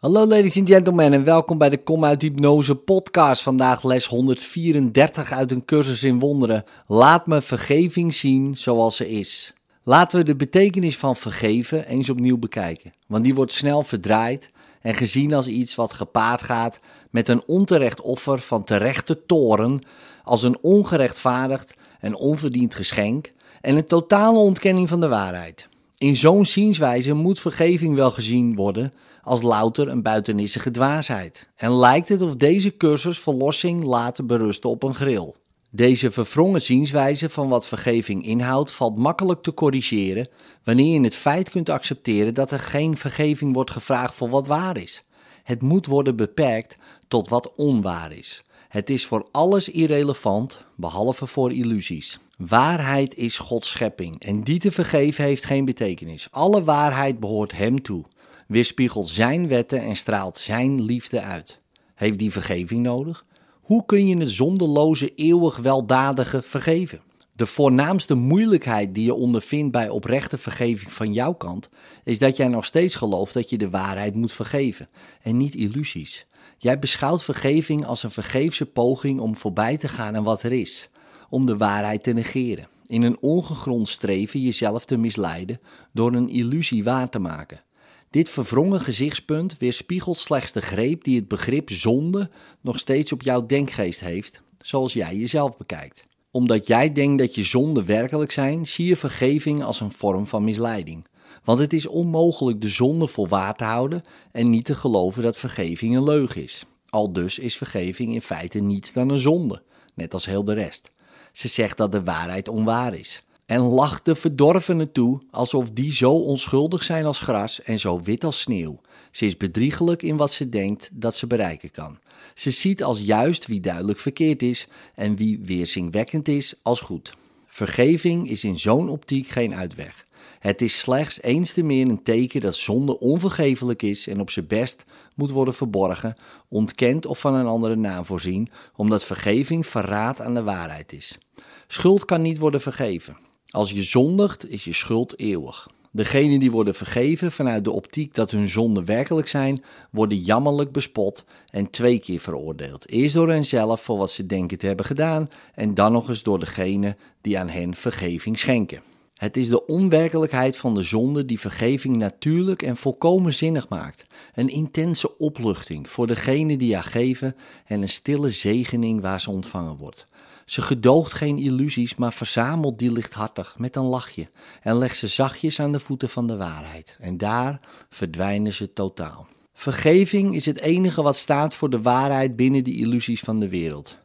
Hallo ladies and gentlemen en welkom bij de Kom uit Hypnose podcast. Vandaag les 134 uit een cursus in wonderen. Laat me vergeving zien zoals ze is. Laten we de betekenis van vergeven eens opnieuw bekijken. Want die wordt snel verdraaid en gezien als iets wat gepaard gaat met een onterecht offer van terechte toren, als een ongerechtvaardigd en onverdiend geschenk en een totale ontkenning van de waarheid. In zo'n zienswijze moet vergeving wel gezien worden als louter een buitenissige dwaasheid. En lijkt het of deze cursus verlossing laten berusten op een grill. Deze verwrongen zienswijze van wat vergeving inhoudt valt makkelijk te corrigeren wanneer je het feit kunt accepteren dat er geen vergeving wordt gevraagd voor wat waar is. Het moet worden beperkt tot wat onwaar is. Het is voor alles irrelevant, behalve voor illusies. Waarheid is Gods schepping en die te vergeven heeft geen betekenis. Alle waarheid behoort Hem toe, weerspiegelt Zijn wetten en straalt Zijn liefde uit. Heeft die vergeving nodig? Hoe kun je het zondeloze, eeuwig weldadige vergeven? De voornaamste moeilijkheid die je ondervindt bij oprechte vergeving van jouw kant, is dat jij nog steeds gelooft dat je de waarheid moet vergeven en niet illusies. Jij beschouwt vergeving als een vergeefse poging om voorbij te gaan aan wat er is om de waarheid te negeren. In een ongegrond streven jezelf te misleiden door een illusie waar te maken. Dit verwrongen gezichtspunt weerspiegelt slechts de greep die het begrip zonde nog steeds op jouw denkgeest heeft, zoals jij jezelf bekijkt. Omdat jij denkt dat je zonden werkelijk zijn, zie je vergeving als een vorm van misleiding. Want het is onmogelijk de zonde voor waar te houden en niet te geloven dat vergeving een leugen is. Al dus is vergeving in feite niets dan een zonde, net als heel de rest. Ze zegt dat de waarheid onwaar is. En lacht de verdorvenen toe alsof die zo onschuldig zijn als gras en zo wit als sneeuw. Ze is bedriegelijk in wat ze denkt dat ze bereiken kan. Ze ziet als juist wie duidelijk verkeerd is en wie weerzingwekkend is als goed. Vergeving is in zo'n optiek geen uitweg. Het is slechts eens te meer een teken dat zonde onvergevelijk is en op zijn best moet worden verborgen, ontkend of van een andere naam voorzien, omdat vergeving verraad aan de waarheid is. Schuld kan niet worden vergeven. Als je zondigt, is je schuld eeuwig. Degenen die worden vergeven vanuit de optiek dat hun zonden werkelijk zijn, worden jammerlijk bespot en twee keer veroordeeld. Eerst door henzelf voor wat ze denken te hebben gedaan en dan nog eens door degene die aan hen vergeving schenken. Het is de onwerkelijkheid van de zonde die vergeving natuurlijk en volkomen zinnig maakt. Een intense opluchting voor degene die haar geven en een stille zegening waar ze ontvangen wordt. Ze gedoogt geen illusies, maar verzamelt die lichthartig met een lachje en legt ze zachtjes aan de voeten van de waarheid. En daar verdwijnen ze totaal. Vergeving is het enige wat staat voor de waarheid binnen de illusies van de wereld.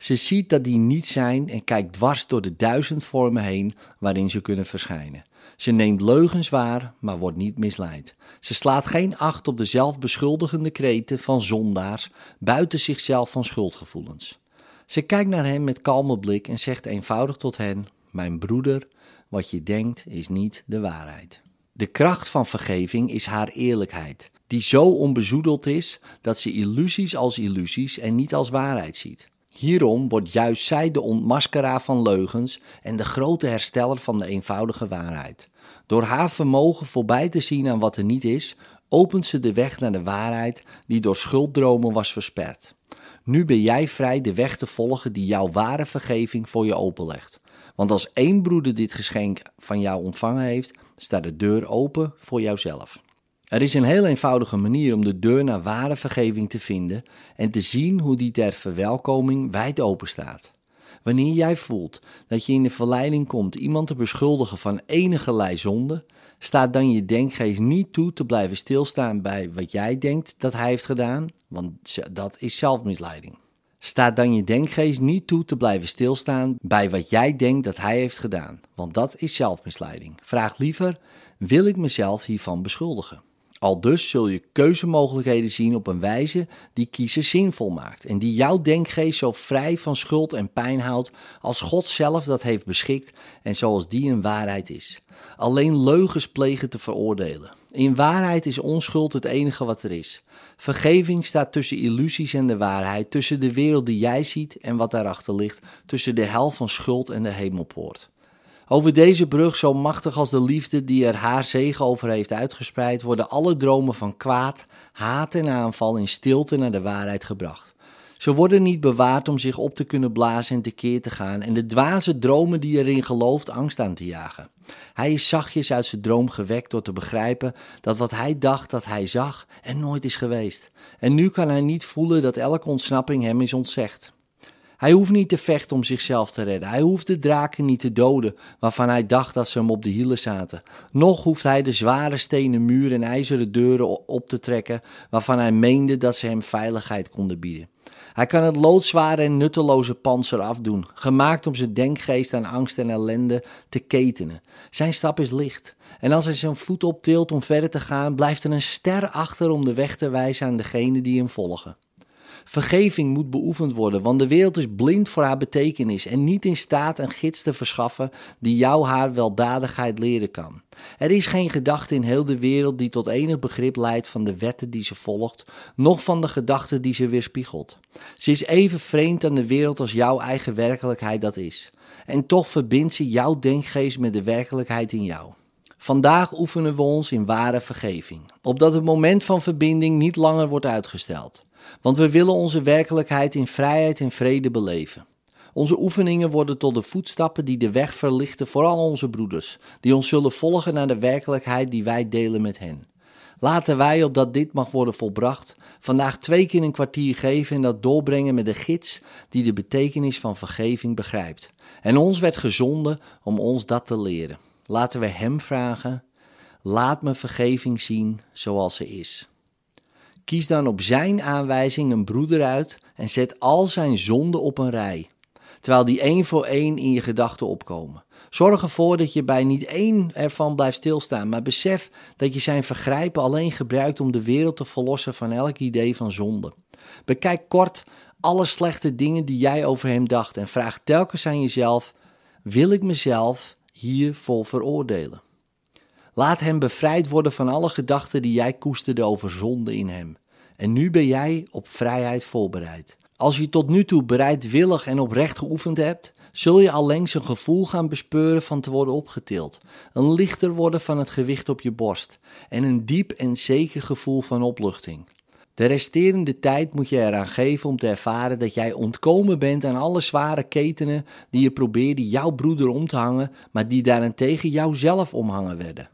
Ze ziet dat die niet zijn en kijkt dwars door de duizend vormen heen waarin ze kunnen verschijnen. Ze neemt leugens waar, maar wordt niet misleid. Ze slaat geen acht op de zelfbeschuldigende kreten van zondaars buiten zichzelf van schuldgevoelens. Ze kijkt naar hen met kalme blik en zegt eenvoudig tot hen: Mijn broeder, wat je denkt is niet de waarheid. De kracht van vergeving is haar eerlijkheid, die zo onbezoedeld is dat ze illusies als illusies en niet als waarheid ziet. Hierom wordt juist zij de ontmaskeraar van leugens en de grote hersteller van de eenvoudige waarheid. Door haar vermogen voorbij te zien aan wat er niet is, opent ze de weg naar de waarheid die door schulddromen was versperd. Nu ben jij vrij de weg te volgen die jouw ware vergeving voor je openlegt. Want als één broeder dit geschenk van jou ontvangen heeft, staat de deur open voor jouzelf. Er is een heel eenvoudige manier om de deur naar ware vergeving te vinden en te zien hoe die ter verwelkoming wijd open staat. Wanneer jij voelt dat je in de verleiding komt iemand te beschuldigen van enige zonde, staat dan je denkgeest niet toe te blijven stilstaan bij wat jij denkt dat hij heeft gedaan, want dat is zelfmisleiding. Staat dan je denkgeest niet toe te blijven stilstaan bij wat jij denkt dat hij heeft gedaan, want dat is zelfmisleiding. Vraag liever: wil ik mezelf hiervan beschuldigen? Al dus zul je keuzemogelijkheden zien op een wijze die kiezen zinvol maakt en die jouw denkgeest zo vrij van schuld en pijn houdt als God zelf dat heeft beschikt en zoals die een waarheid is. Alleen leugens plegen te veroordelen. In waarheid is onschuld het enige wat er is. Vergeving staat tussen illusies en de waarheid, tussen de wereld die jij ziet en wat daarachter ligt, tussen de hel van schuld en de hemelpoort. Over deze brug, zo machtig als de liefde die er haar zegen over heeft uitgespreid, worden alle dromen van kwaad, haat en aanval in stilte naar de waarheid gebracht. Ze worden niet bewaard om zich op te kunnen blazen en tekeer te gaan en de dwaze dromen die erin gelooft angst aan te jagen. Hij is zachtjes uit zijn droom gewekt door te begrijpen dat wat hij dacht dat hij zag er nooit is geweest. En nu kan hij niet voelen dat elke ontsnapping hem is ontzegd. Hij hoeft niet te vechten om zichzelf te redden. Hij hoeft de draken niet te doden, waarvan hij dacht dat ze hem op de hielen zaten. Nog hoeft hij de zware stenen muur en ijzeren deuren op te trekken, waarvan hij meende dat ze hem veiligheid konden bieden. Hij kan het loodzware en nutteloze panzer afdoen, gemaakt om zijn denkgeest aan angst en ellende te ketenen. Zijn stap is licht. En als hij zijn voet optilt om verder te gaan, blijft er een ster achter om de weg te wijzen aan degenen die hem volgen. Vergeving moet beoefend worden, want de wereld is blind voor haar betekenis en niet in staat een gids te verschaffen die jou haar weldadigheid leren kan. Er is geen gedachte in heel de wereld die tot enig begrip leidt van de wetten die ze volgt, noch van de gedachten die ze weerspiegelt. Ze is even vreemd aan de wereld als jouw eigen werkelijkheid dat is. En toch verbindt ze jouw denkgeest met de werkelijkheid in jou. Vandaag oefenen we ons in ware vergeving, opdat het moment van verbinding niet langer wordt uitgesteld. Want we willen onze werkelijkheid in vrijheid en vrede beleven. Onze oefeningen worden tot de voetstappen die de weg verlichten voor al onze broeders, die ons zullen volgen naar de werkelijkheid die wij delen met hen. Laten wij, opdat dit mag worden volbracht, vandaag twee keer een kwartier geven en dat doorbrengen met de gids die de betekenis van vergeving begrijpt. En ons werd gezonden om ons dat te leren. Laten we Hem vragen: laat me vergeving zien zoals ze is. Kies dan op zijn aanwijzing een broeder uit en zet al zijn zonden op een rij, terwijl die één voor één in je gedachten opkomen. Zorg ervoor dat je bij niet één ervan blijft stilstaan, maar besef dat je zijn vergrijpen alleen gebruikt om de wereld te verlossen van elk idee van zonde. Bekijk kort alle slechte dingen die jij over hem dacht en vraag telkens aan jezelf: wil ik mezelf hiervoor veroordelen? Laat hem bevrijd worden van alle gedachten die jij koesterde over zonde in hem. En nu ben jij op vrijheid voorbereid. Als je tot nu toe bereidwillig en oprecht geoefend hebt, zul je allengs een gevoel gaan bespeuren van te worden opgetild, een lichter worden van het gewicht op je borst en een diep en zeker gevoel van opluchting. De resterende tijd moet je eraan geven om te ervaren dat jij ontkomen bent aan alle zware ketenen die je probeerde jouw broeder om te hangen, maar die daarentegen jouzelf omhangen werden.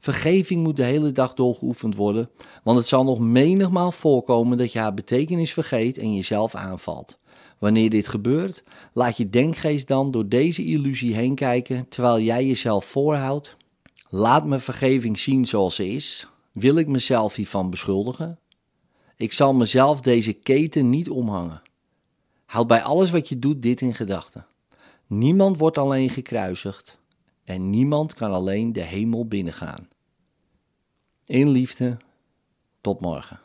Vergeving moet de hele dag doorgeoefend worden, want het zal nog menigmaal voorkomen dat je haar betekenis vergeet en jezelf aanvalt. Wanneer dit gebeurt, laat je denkgeest dan door deze illusie heen kijken terwijl jij jezelf voorhoudt. Laat me vergeving zien zoals ze is. Wil ik mezelf hiervan beschuldigen? Ik zal mezelf deze keten niet omhangen. Houd bij alles wat je doet dit in gedachten. Niemand wordt alleen gekruisigd en niemand kan alleen de hemel binnengaan. In liefde, tot morgen.